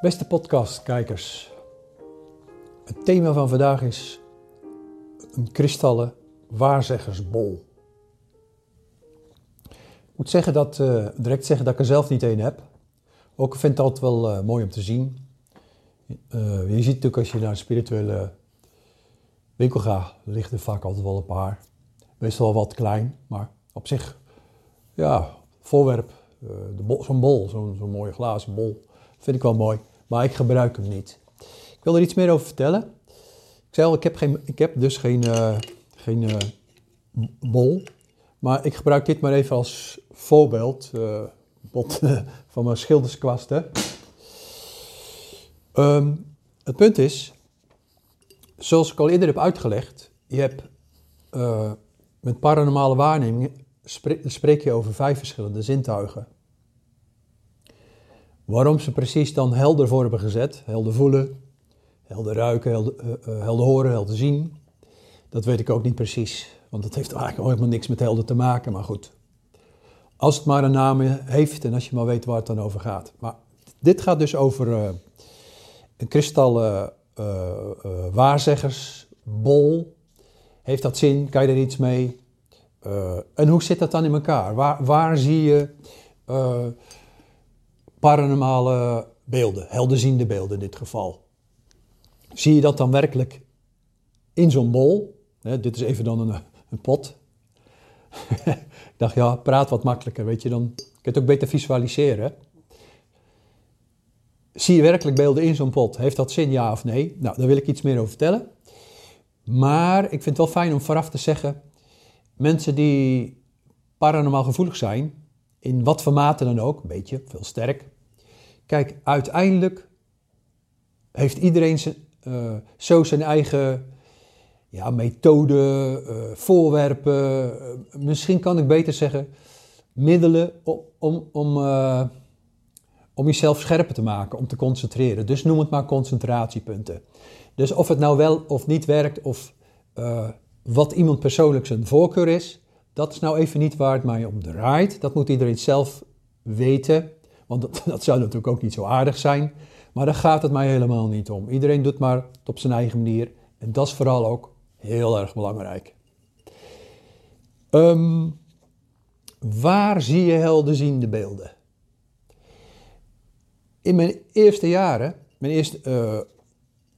Beste podcastkijkers, het thema van vandaag is een kristallen waarzeggersbol. Ik moet zeggen dat, uh, direct zeggen dat ik er zelf niet één heb. Ook vind ik het altijd wel uh, mooi om te zien. Uh, je ziet natuurlijk als je naar een spirituele winkel gaat, ligt er vaak altijd wel een paar. Meestal wat klein, maar op zich, ja, voorwerp, zo'n bol, zo'n zo mooie glazen bol, vind ik wel mooi maar ik gebruik hem niet. Ik wil er iets meer over vertellen. Ik zei al, ik heb, geen, ik heb dus geen, uh, geen uh, bol, maar ik gebruik dit maar even als voorbeeld uh, van mijn schilderskwasten. Um, het punt is, zoals ik al eerder heb uitgelegd, je hebt met paranormale waarnemingen spreek je over vijf verschillende zintuigen. Waarom ze precies dan helder voor hebben gezet, helder voelen, helder ruiken, helder, uh, helder horen, helder zien, dat weet ik ook niet precies. Want dat heeft eigenlijk helemaal niks met helder te maken, maar goed. Als het maar een naam heeft en als je maar weet waar het dan over gaat. Maar dit gaat dus over uh, een kristallen uh, waarzeggersbol. Heeft dat zin? Kan je er iets mee? en hoe zit dat dan in elkaar? Waar, waar zie je paranormale beelden, helderziende beelden in dit geval. Zie je dat dan werkelijk in zo'n bol? Hè, dit is even dan een, een pot. ik dacht, ja, praat wat makkelijker, weet je, dan het ook beter visualiseren. Zie je werkelijk beelden in zo'n pot? Heeft dat zin, ja of nee? Nou, daar wil ik iets meer over vertellen. Maar ik vind het wel fijn om vooraf te zeggen, mensen die paranormaal gevoelig zijn, in wat voor mate dan ook, een beetje, veel sterk. Kijk, uiteindelijk heeft iedereen zijn, uh, zo zijn eigen ja, methode, uh, voorwerpen, uh, misschien kan ik beter zeggen, middelen om, om, om, om jezelf scherper te maken, om te concentreren. Dus noem het maar concentratiepunten. Dus of het nou wel of niet werkt, of wat iemand persoonlijk zijn voorkeur is, dat is nou even niet waar het mij om draait. Dat moet iedereen zelf weten. Want dat, dat, zou natuurlijk ook niet zo aardig zijn. Maar daar gaat het mij helemaal niet om. Iedereen doet maar op zijn eigen manier. En dat is vooral ook heel erg belangrijk. Um, waar zie je helderziende beelden? In mijn eerste jaren, mijn uh, de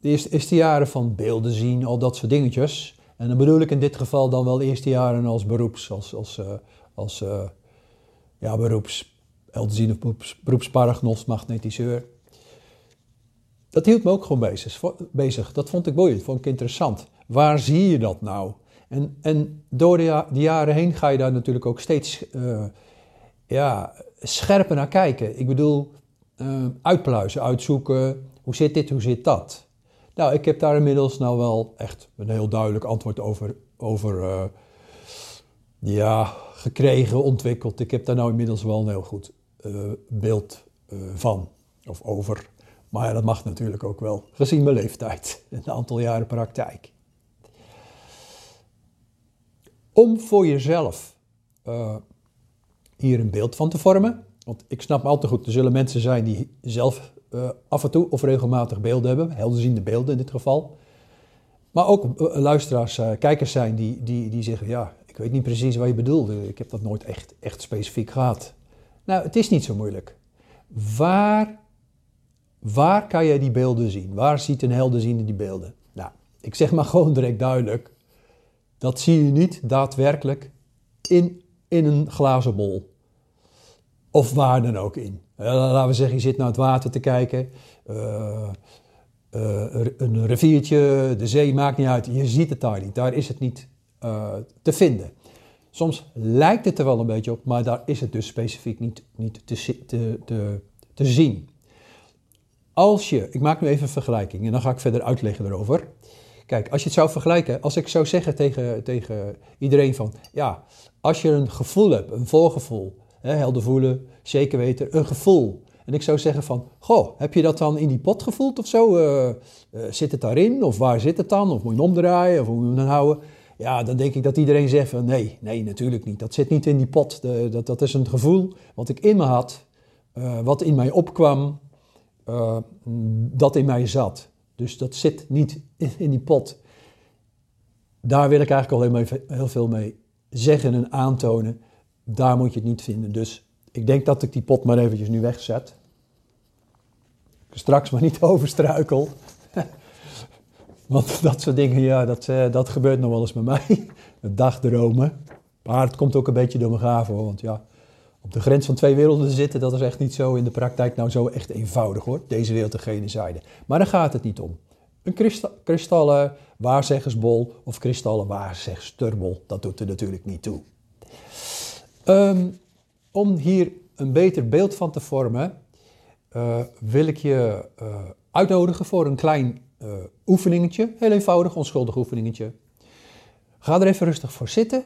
eerste, eerste jaren van beelden zien, al dat soort dingetjes, en dan bedoel ik in dit geval dan wel eerste jaren als beroeps, als, als, uh, als uh, ja, beroeps, zien of beroeps, magnetiseur. Dat hield me ook gewoon bezig. Dat vond ik boeiend, vond ik interessant. Waar zie je dat nou? En, en door de, jaren heen ga je daar natuurlijk ook steeds uh, ja, scherper naar kijken. Ik bedoel, uitpluizen, uitzoeken, hoe zit dit, hoe zit dat? Nou, ik heb daar inmiddels nou wel echt een heel duidelijk antwoord over, over uh, ja, gekregen, ontwikkeld. Ik heb daar nou inmiddels wel een heel goed uh, beeld uh, van, of over. Maar dat mag natuurlijk ook wel, gezien mijn leeftijd en een aantal jaren praktijk. Om voor jezelf hier een beeld van te vormen, want ik snap altijd goed, er zullen mensen zijn die zelf uh, af en toe of regelmatig beelden hebben, helderziende beelden in dit geval. Maar ook uh, luisteraars, uh, kijkers zijn die, die, die zeggen, ja, ik weet niet precies wat je bedoelde. Ik heb dat nooit echt, echt specifiek gehad. Nou, het is niet zo moeilijk. Waar, waar kan jij die beelden zien? Waar ziet een helderziende die beelden? Nou, ik zeg maar gewoon direct duidelijk. Dat zie je niet daadwerkelijk in, in een glazen bol. Of waar dan ook in. laten we zeggen, je zit naar het water te kijken. Uh, uh, een riviertje, de zee, maakt niet uit. Je ziet het daar niet. Daar is het niet te vinden. Soms lijkt het er wel een beetje op, maar daar is het dus specifiek niet, niet te, te, zien. Als je, ik maak nu even een vergelijking en dan ga ik verder uitleggen erover. Kijk, als je het zou vergelijken, als ik zou zeggen tegen, tegen iedereen van, ja, als je een gevoel hebt, een voorgevoel, helder voelen, zeker weten, een gevoel. En ik zou zeggen van, goh, heb je dat dan in die pot gevoeld of zo? Uh, uh, zit het daarin? Of waar zit het dan? Of moet je hem omdraaien? Of hoe moet je hem dan houden? Ja, dan denk ik dat iedereen zegt van, nee, nee, natuurlijk niet. Dat zit niet in die pot. De, dat, dat is een gevoel wat ik in me had, uh, wat in mij opkwam. dat in mij zat. Dus dat zit niet in, die pot. Daar wil ik eigenlijk maar heel veel mee zeggen en aantonen. Daar moet je het niet vinden. Dus ik denk dat ik die pot maar eventjes nu wegzet. Straks maar niet overstruikel. Want dat soort dingen, ja, dat, uh, dat gebeurt nog wel eens met mij. Dagdromen. Maar het komt ook een beetje door mijn gaven hoor. Want ja, op de grens van twee werelden zitten, dat is echt niet zo in de praktijk nou zo echt eenvoudig hoor. Deze wereld en gene zijde. Maar daar gaat het niet om. Een kristallen waarzeggersbol of kristallen waarzegsterbol, dat doet er natuurlijk niet toe. Ehm, om hier een beter beeld van te vormen, uh, wil ik je uh, uitnodigen voor een klein uh, oefeningetje. Heel eenvoudig, onschuldig oefeningetje. Ga er even rustig voor zitten.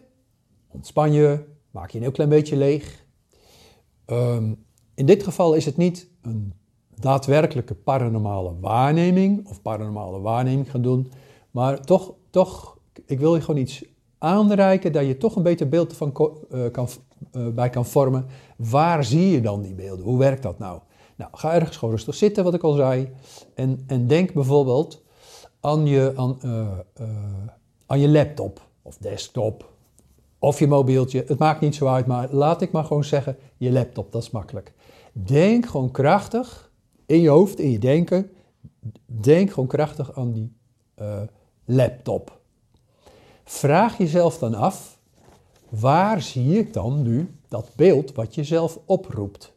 Ontspan je, maak je een heel klein beetje leeg. Um, in dit geval is het niet een daadwerkelijke paranormale waarneming of paranormale waarneming gaan doen, maar toch, toch ik wil je gewoon iets aanreiken dat je toch een beter beeld van, kan, bij kan vormen. Waar zie je dan die beelden? Hoe werkt dat nou? Nou, ga ergens gewoon rustig zitten, wat ik al zei. En, en denk bijvoorbeeld aan je, aan, uh, aan je laptop of desktop of je mobieltje. Het maakt niet zo uit, maar laat ik maar gewoon zeggen, je laptop, dat is makkelijk. Denk gewoon krachtig in je hoofd, in je denken. Denk gewoon krachtig aan die laptop. Vraag jezelf dan af, waar zie ik dan nu dat beeld wat je zelf oproept?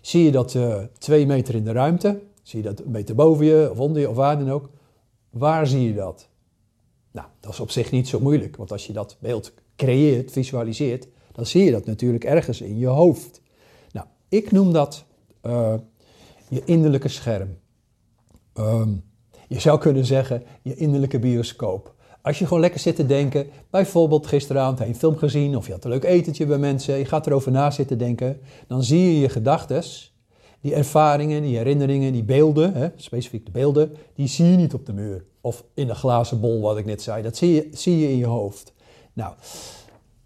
Zie je dat uh, twee meter in de ruimte? Zie je dat een meter boven je of onder je of waar dan ook? Waar zie je dat? Nou, dat is op zich niet zo moeilijk, want als je dat beeld creëert, visualiseert, dan zie je dat natuurlijk ergens in je hoofd. Nou, ik noem dat uh, je innerlijke scherm. Um, je zou kunnen zeggen je innerlijke bioscoop. Als je gewoon lekker zit te denken, bijvoorbeeld gisteravond heb je een film gezien of je had een leuk etentje bij mensen, je gaat erover na zitten denken, dan zie je je gedachten, die ervaringen, die herinneringen, die beelden, hè, specifiek de beelden, die zie je niet op de muur of in een glazen bol, wat ik net zei. Dat zie je, zie je in je hoofd. Nou,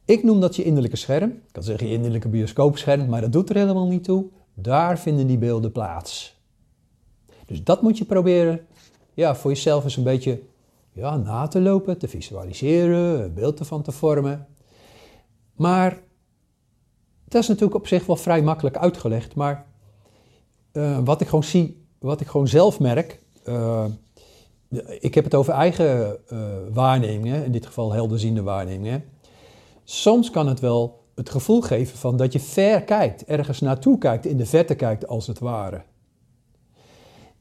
ik noem dat je innerlijke scherm. Ik kan zeggen je innerlijke bioscoopscherm, maar dat doet er helemaal niet toe. Daar vinden die beelden plaats. Dus dat moet je proberen ja, voor jezelf eens een beetje ja, na te lopen, te visualiseren, een beeld ervan te vormen. Maar dat is natuurlijk op zich wel vrij makkelijk uitgelegd. Maar uh, wat ik gewoon zie, wat ik gewoon zelf merk. Uh, ik heb het over eigen uh, waarnemingen, in dit geval helderziende waarnemingen. Soms kan het wel het gevoel geven van dat je ver kijkt, ergens naartoe kijkt, in de verte kijkt als het ware.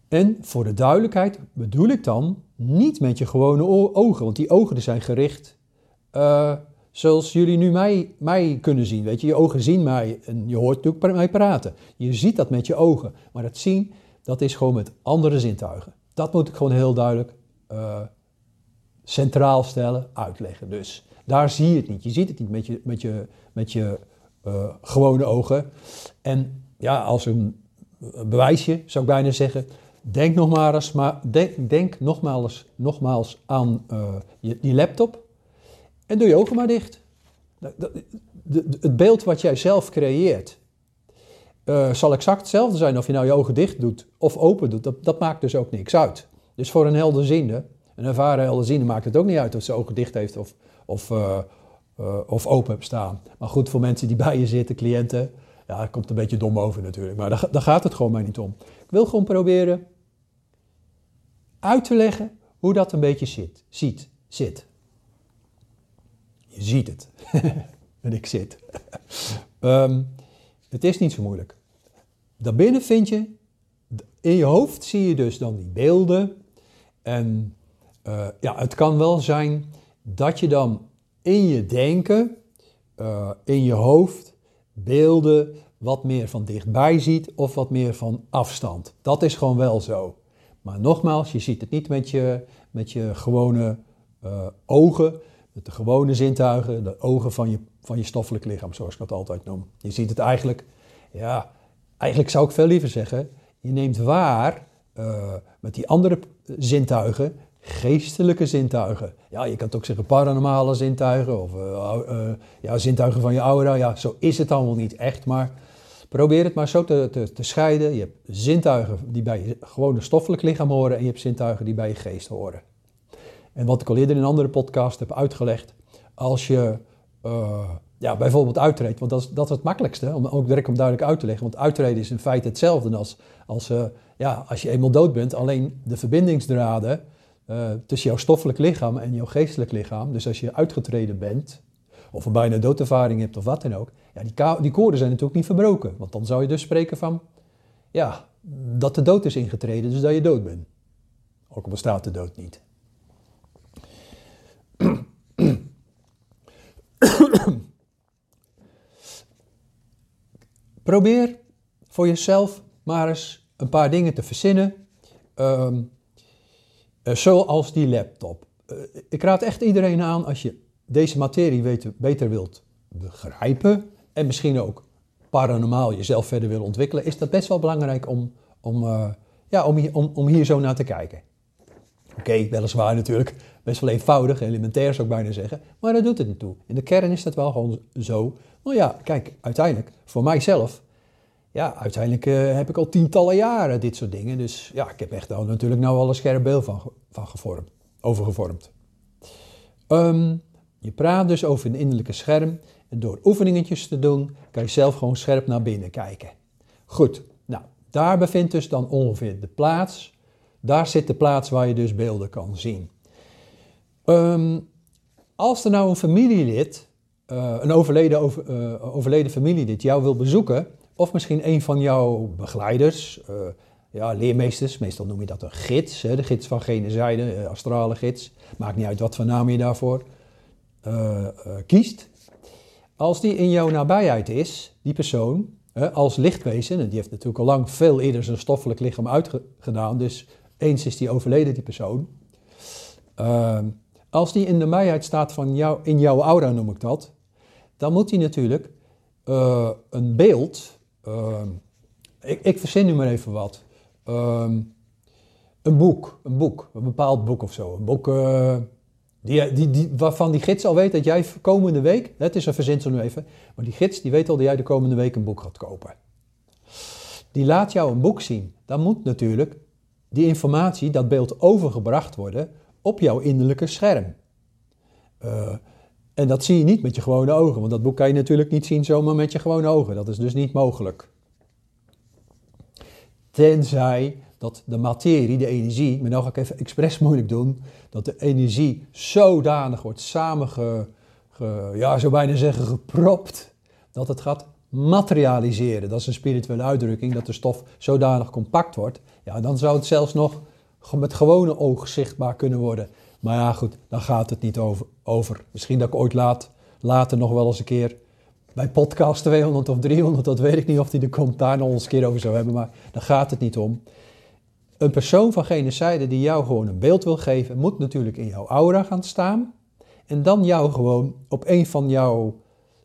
En voor de duidelijkheid bedoel ik dan niet met je gewone ogen, want die ogen zijn gericht uh, zoals jullie nu mij, mij kunnen zien. Weet je, je ogen zien mij en je hoort natuurlijk mij praten. Je ziet dat met je ogen, maar dat zien, dat is gewoon met andere zintuigen. Dat moet ik gewoon heel duidelijk uh, centraal stellen, uitleggen. Dus daar zie je het niet. Je ziet het niet met je, met je, met je uh, gewone ogen. En ja, als een bewijsje zou ik bijna zeggen. Denk nog maar denk, denk nogmaals, nogmaals aan uh, je, die laptop en doe je ogen maar dicht. De, het beeld wat jij zelf creëert uh, zal exact hetzelfde zijn of je nou je ogen dicht doet of open doet. Dat, dat maakt dus ook niks uit. Dus voor een helderziende, een ervaren helderziende, maakt het ook niet uit of ze ogen dicht heeft of, of, uh, of open hebt staan. Maar goed, voor mensen die bij je zitten, cliënten, ja, dat komt een beetje dom over natuurlijk. Maar daar, daar gaat het gewoon maar niet om. Ik wil gewoon proberen uit te leggen hoe dat een beetje zit. Ziet, zit. Je ziet het. en ik zit. um, het is niet zo moeilijk. Daarbinnen vind je, in je hoofd zie je dus dan die beelden. En uh, ja, het kan wel zijn dat je dan in je denken, uh, in je hoofd, beelden wat meer van dichtbij ziet of wat meer van afstand. Dat is gewoon wel zo. Maar nogmaals, je ziet het niet met je, met je gewone uh, ogen, met de gewone zintuigen, de ogen van je, van je stoffelijk lichaam, zoals ik dat altijd noem. Je ziet het eigenlijk, ja, eigenlijk zou ik veel liever zeggen, je neemt waar uh, met die andere zintuigen geestelijke zintuigen. Ja, je kan het ook zeggen paranormale zintuigen of uh, ja, zintuigen van je aura. Ja, zo is het allemaal niet echt, maar Probeer het maar zo te, te, te scheiden. Je hebt zintuigen die bij je gewone stoffelijk lichaam horen en je hebt zintuigen die bij je geest horen. En wat ik al eerder in een andere podcast heb uitgelegd, als je uh, ja, bijvoorbeeld uittreedt, want dat is, dat is het makkelijkste, om ook direct om duidelijk uit te leggen. Want uittreden is in feite hetzelfde als, als, uh, ja, als je eenmaal dood bent, alleen de verbindingsdraden uh, tussen jouw stoffelijk lichaam en jouw geestelijk lichaam. Dus als je uitgetreden bent, of een bijna doodervaring hebt of wat dan ook, ja, die, die koorden zijn natuurlijk niet verbroken. Want dan zou je dus spreken van, ja, dat de dood is ingetreden, dus dat je dood bent. Ook al bestaat de dood niet. Probeer voor jezelf maar eens een paar dingen te verzinnen, um, zoals die laptop. Uh, ik raad echt iedereen aan als je deze materie beter wilt begrijpen en misschien ook paranormaal jezelf verder wil ontwikkelen, is dat best wel belangrijk om, om, uh, ja, om, hier, om, om hier zo naar te kijken. Oké, weliswaar natuurlijk best wel eenvoudig, elementair zou ik bijna zeggen, maar dat doet het niet toe. In de kern is dat wel gewoon zo. Nou ja, kijk, uiteindelijk, voor mijzelf, ja, uiteindelijk uh, heb ik al tientallen jaren dit soort dingen. Dus ja, ik heb echt al natuurlijk nou al een scherp beeld van, van gevormd, over gevormd. Um, je praat dus over een innerlijke scherm en door oefeningetjes te doen, kan je zelf gewoon scherp naar binnen kijken. Goed, nou, daar bevindt dus dan ongeveer de plaats. Daar zit de plaats waar je dus beelden kan zien. Um, als er nou een familielid, uh, een overleden, over, uh, overleden familielid jou wil bezoeken, of misschien een van jouw begeleiders, uh, ja, leermeesters, meestal noem je dat een gids, hè, de gids van gene zijde, astrale gids, maakt niet uit wat voor naam je daarvoor kiest. Als die in jouw nabijheid is, die persoon, als lichtwezen, en die heeft natuurlijk al lang veel eerder zijn stoffelijk lichaam uitgedaan, dus eens is die overleden, die persoon. Uh, als die in de nabijheid staat van jou, in jouw aura, noem ik dat, dan moet hij natuurlijk uh, een beeld, uh, ik, ik verzin nu maar even wat, um, een boek, een boek, een bepaald boek of zo, een boek die, die, die, waarvan die gids al weet dat jij komende week, het is een verzinsel nu even, maar die gids die weet al dat jij de komende week een boek gaat kopen. Die laat jou een boek zien. Dan moet natuurlijk die informatie, dat beeld overgebracht worden op jouw innerlijke scherm. Uh, en dat zie je niet met je gewone ogen, want dat boek kan je natuurlijk niet zien zomaar met je gewone ogen. Dat is dus niet mogelijk. Tenzij dat de materie, de energie, maar nou ga ik even expres moeilijk doen, dat de energie zodanig wordt samenge, ge, ja, zo bijna zeggen gepropt, dat het gaat materialiseren. Dat is een spirituele uitdrukking, dat de stof zodanig compact wordt. Ja, dan zou het zelfs nog met gewone oog zichtbaar kunnen worden. Maar ja, goed, dan gaat het niet over. Misschien dat ik ooit laat, later nog wel eens een keer bij podcast 200 of 300, dat weet ik niet of die de commentaar nog eens een keer over zou hebben, maar daar gaat het niet om. Een persoon van genocide die jou gewoon een beeld wil geven, moet natuurlijk in jouw aura gaan staan. En dan jou gewoon op een van, jouw,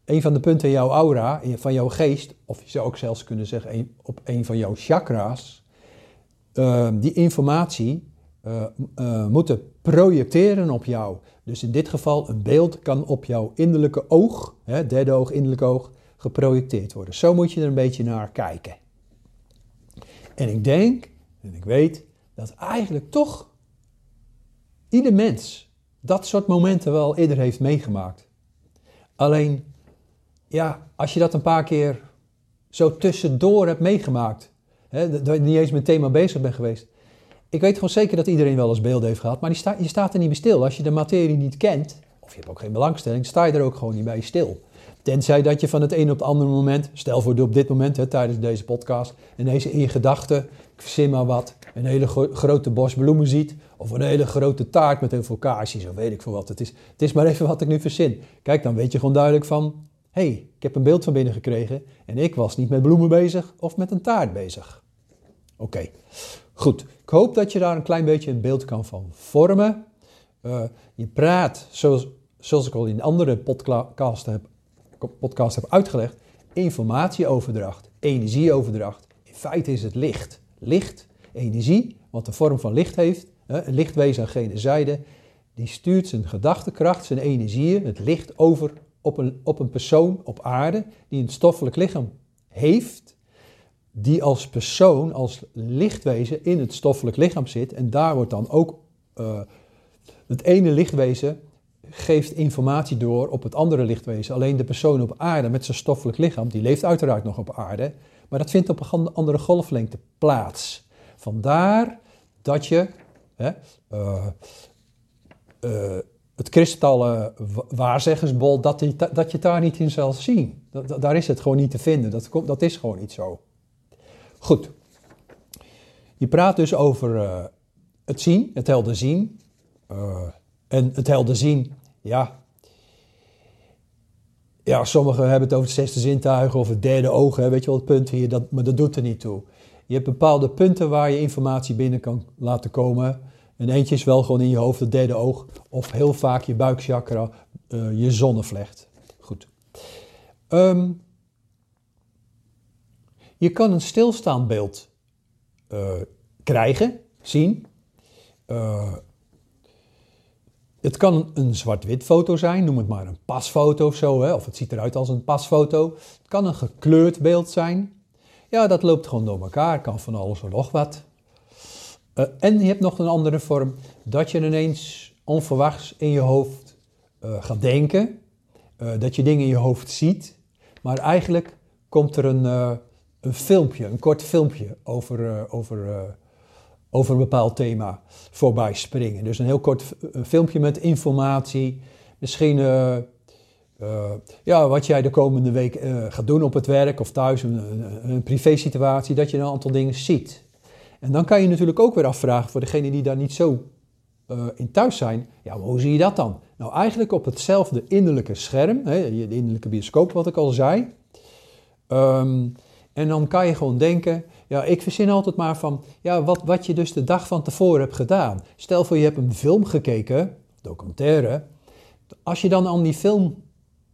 een van de punten in jouw aura, van jouw geest, of je zou ook zelfs kunnen zeggen op een van jouw chakra's, uh, die informatie uh, uh, moeten projecteren op jou. Dus in dit geval een beeld kan op jouw innerlijke oog, hè, derde oog, innerlijke oog, geprojecteerd worden. Zo moet je er een beetje naar kijken. En ik denk, en ik weet, dat eigenlijk toch ieder mens dat soort momenten wel eerder heeft meegemaakt. Alleen, ja, als je dat een paar keer zo tussendoor hebt meegemaakt, hè, dat je niet eens met thema bezig bent geweest, ik weet gewoon zeker dat iedereen wel eens beelden heeft gehad, maar je staat er niet meer stil. Als je de materie niet kent, of je hebt ook geen belangstelling, sta je er ook gewoon niet bij stil. Tenzij dat je van het een op het andere moment, stel voor op dit moment, hè, tijdens deze podcast, ineens in je ik verzin maar wat, een hele grote bos bloemen ziet, of een hele grote taart met een veel kaarsjes, zo weet ik voor wat. Het is, het is maar even wat ik nu verzin. Kijk, dan weet je gewoon duidelijk van, hé, hey, ik heb een beeld van binnen gekregen en ik was niet met bloemen bezig of met een taart bezig. Oké. Goed, ik hoop dat je daar een klein beetje een beeld kan van vormen. Uh, je praat, zoals, zoals ik al in andere podcast heb, podcast heb uitgelegd, informatieoverdracht, energieoverdracht. In feite is het licht. Licht, energie, wat de vorm van licht heeft, een lichtwezen aan gene zijde, die stuurt zijn gedachtekracht, zijn energieën, het licht over op een, op een persoon op aarde die een stoffelijk lichaam heeft die als persoon, als lichtwezen in het stoffelijk lichaam zit. En daar wordt dan ook uh, het ene lichtwezen geeft informatie door op het andere lichtwezen. Alleen de persoon op aarde met zijn stoffelijk lichaam, die leeft uiteraard nog op aarde, maar dat vindt op een andere golflengte plaats. Vandaar dat je hè, uh, uh, het kristallen waarzeggersbol, dat, die, dat je daar niet in zal zien. Dat, daar is het gewoon niet te vinden. Dat, dat is gewoon niet zo. Goed. Je praat dus over uh, het zien, het helder zien. En het helder zien, ja. Ja, sommigen hebben het over het zesde zintuigen of het derde oog, hè, weet je wel het punt hier, dat, maar dat doet er niet toe. Je hebt bepaalde punten waar je informatie binnen kan laten komen. En eentje is wel gewoon in je hoofd, het derde oog, of heel vaak je buikchakra, uh, je zonnevlecht. Goed. Um, je kan een stilstaand beeld uh, krijgen, zien. Uh, het kan een zwart-wit foto zijn, noem het maar een pasfoto of zo, hè? of het ziet eruit als een pasfoto. Het kan een gekleurd beeld zijn. Ja, dat loopt gewoon door elkaar, kan van alles en nog wat. Uh, en je hebt nog een andere vorm, dat je ineens onverwachts in je hoofd uh, gaat denken, uh, dat je dingen in je hoofd ziet, maar eigenlijk komt er een, een filmpje, een kort filmpje over, over, over een bepaald thema voorbij springen. Dus een heel kort filmpje met informatie, misschien ja, wat jij de komende week gaat doen op het werk of thuis, een, een, privé situatie, dat je een aantal dingen ziet. En dan kan je natuurlijk ook weer afvragen voor degenen die daar niet zo in thuis zijn. Ja, hoe zie je dat dan? Nou, eigenlijk op hetzelfde innerlijke scherm, hè, de innerlijke bioscoop wat ik al zei. Um, en dan kan je gewoon denken, ja, ik verzin altijd maar van, ja, wat, wat je dus de dag van tevoren hebt gedaan. Stel voor je hebt een film gekeken, documentaire. Als je dan aan die film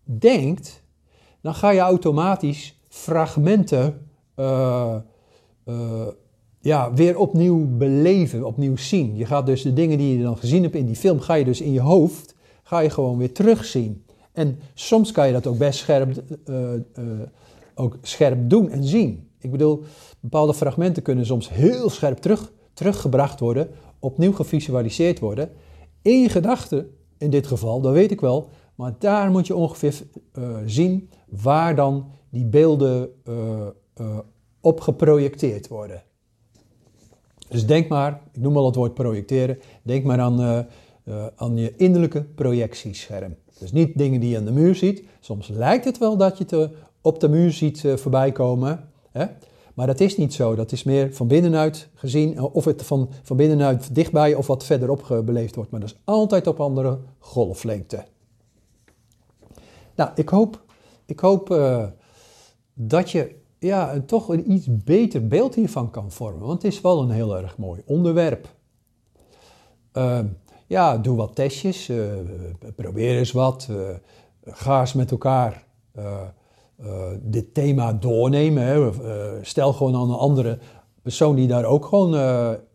denkt, dan ga je automatisch fragmenten uh, uh, ja, weer opnieuw beleven, opnieuw zien. Je gaat dus de dingen die je dan gezien hebt in die film, ga je dus in je hoofd, ga je gewoon weer terugzien. En soms kan je dat ook best scherp, uh, ook scherp doen en zien. Ik bedoel, bepaalde fragmenten kunnen soms heel scherp terug, teruggebracht worden, opnieuw gevisualiseerd worden. In gedachten, in dit geval, dat weet ik wel, maar daar moet je ongeveer uh, zien waar dan die beelden op geprojecteerd worden. Dus denk maar, ik noem al het woord projecteren, denk maar aan, uh, uh, aan je innerlijke projectiescherm. Dus niet dingen die je aan de muur ziet. Soms lijkt het wel dat je het op de muur ziet uh, voorbij komen. Hè? Maar dat is niet zo. Dat is meer van binnenuit gezien, of het van, van binnenuit dichtbij of wat verderop beleefd wordt. Maar dat is altijd op andere golflengte. Nou, ik hoop, ik hoop dat je ja, toch een iets beter beeld hiervan kan vormen. Want het is wel een heel erg mooi onderwerp. Uh, ja, doe wat testjes, uh, probeer eens wat. Ga eens met elkaar dit thema doornemen. Hè. stel gewoon aan een andere persoon die daar ook gewoon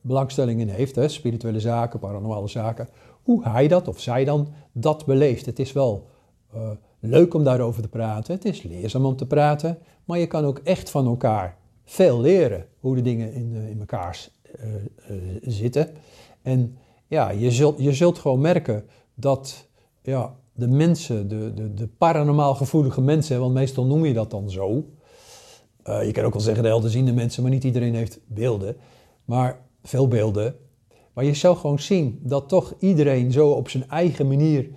belangstelling in heeft. Hè. Spirituele zaken, paranormale zaken. Hoe hij dat of zij dan dat beleeft. Het is wel leuk om daarover te praten. Het is leerzaam om te praten. Maar je kan ook echt van elkaar veel leren hoe de dingen in, eh, in elkaar zitten. En ja, je zult, je zult gewoon merken dat ja, de mensen, de, de, de paranormaal gevoelige mensen, want meestal noem je dat dan zo. Uh, je kan ook wel zeggen de helderziende mensen, maar niet iedereen heeft beelden. Maar veel beelden. Maar je zou gewoon zien dat toch iedereen zo op zijn eigen manier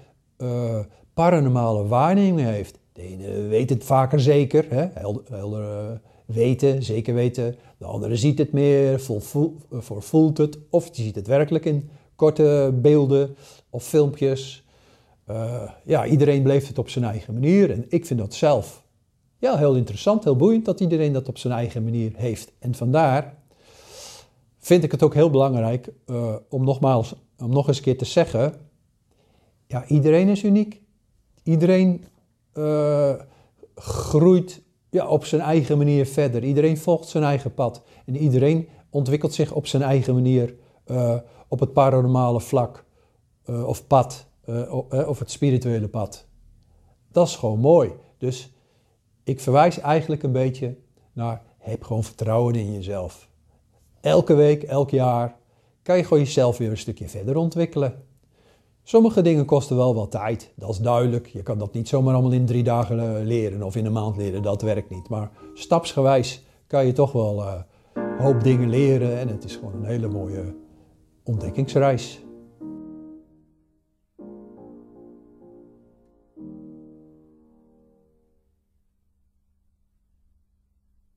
paranormale waarneming heeft. De ene weet het vaker zeker, hè? helder, helder uh, weten, zeker weten. De andere ziet het meer, voelt het, of die ziet het werkelijk in korte beelden of filmpjes. Uh, ja, iedereen beleeft het op zijn eigen manier. En ik vind dat zelf ja, heel interessant, heel boeiend dat iedereen dat op zijn eigen manier heeft. En vandaar vind ik het ook heel belangrijk uh, om nogmaals, om nog eens een keer te zeggen, ja, iedereen is uniek. Iedereen uh, groeit ja, op zijn eigen manier verder. Iedereen volgt zijn eigen pad. En iedereen ontwikkelt zich op zijn eigen manier op het paranormale vlak. Of pad. Of het spirituele pad. Dat is gewoon mooi. Dus ik verwijs eigenlijk een beetje naar heb gewoon vertrouwen in jezelf. Elke week, elk jaar kan je gewoon jezelf weer een stukje verder ontwikkelen. Sommige dingen kosten wel wat tijd, dat is duidelijk. Je kan dat niet zomaar allemaal in drie dagen eh, leren of in een maand leren, dat werkt niet. Maar stapsgewijs kan je toch wel een hoop dingen leren en het is gewoon een hele mooie ontdekkingsreis.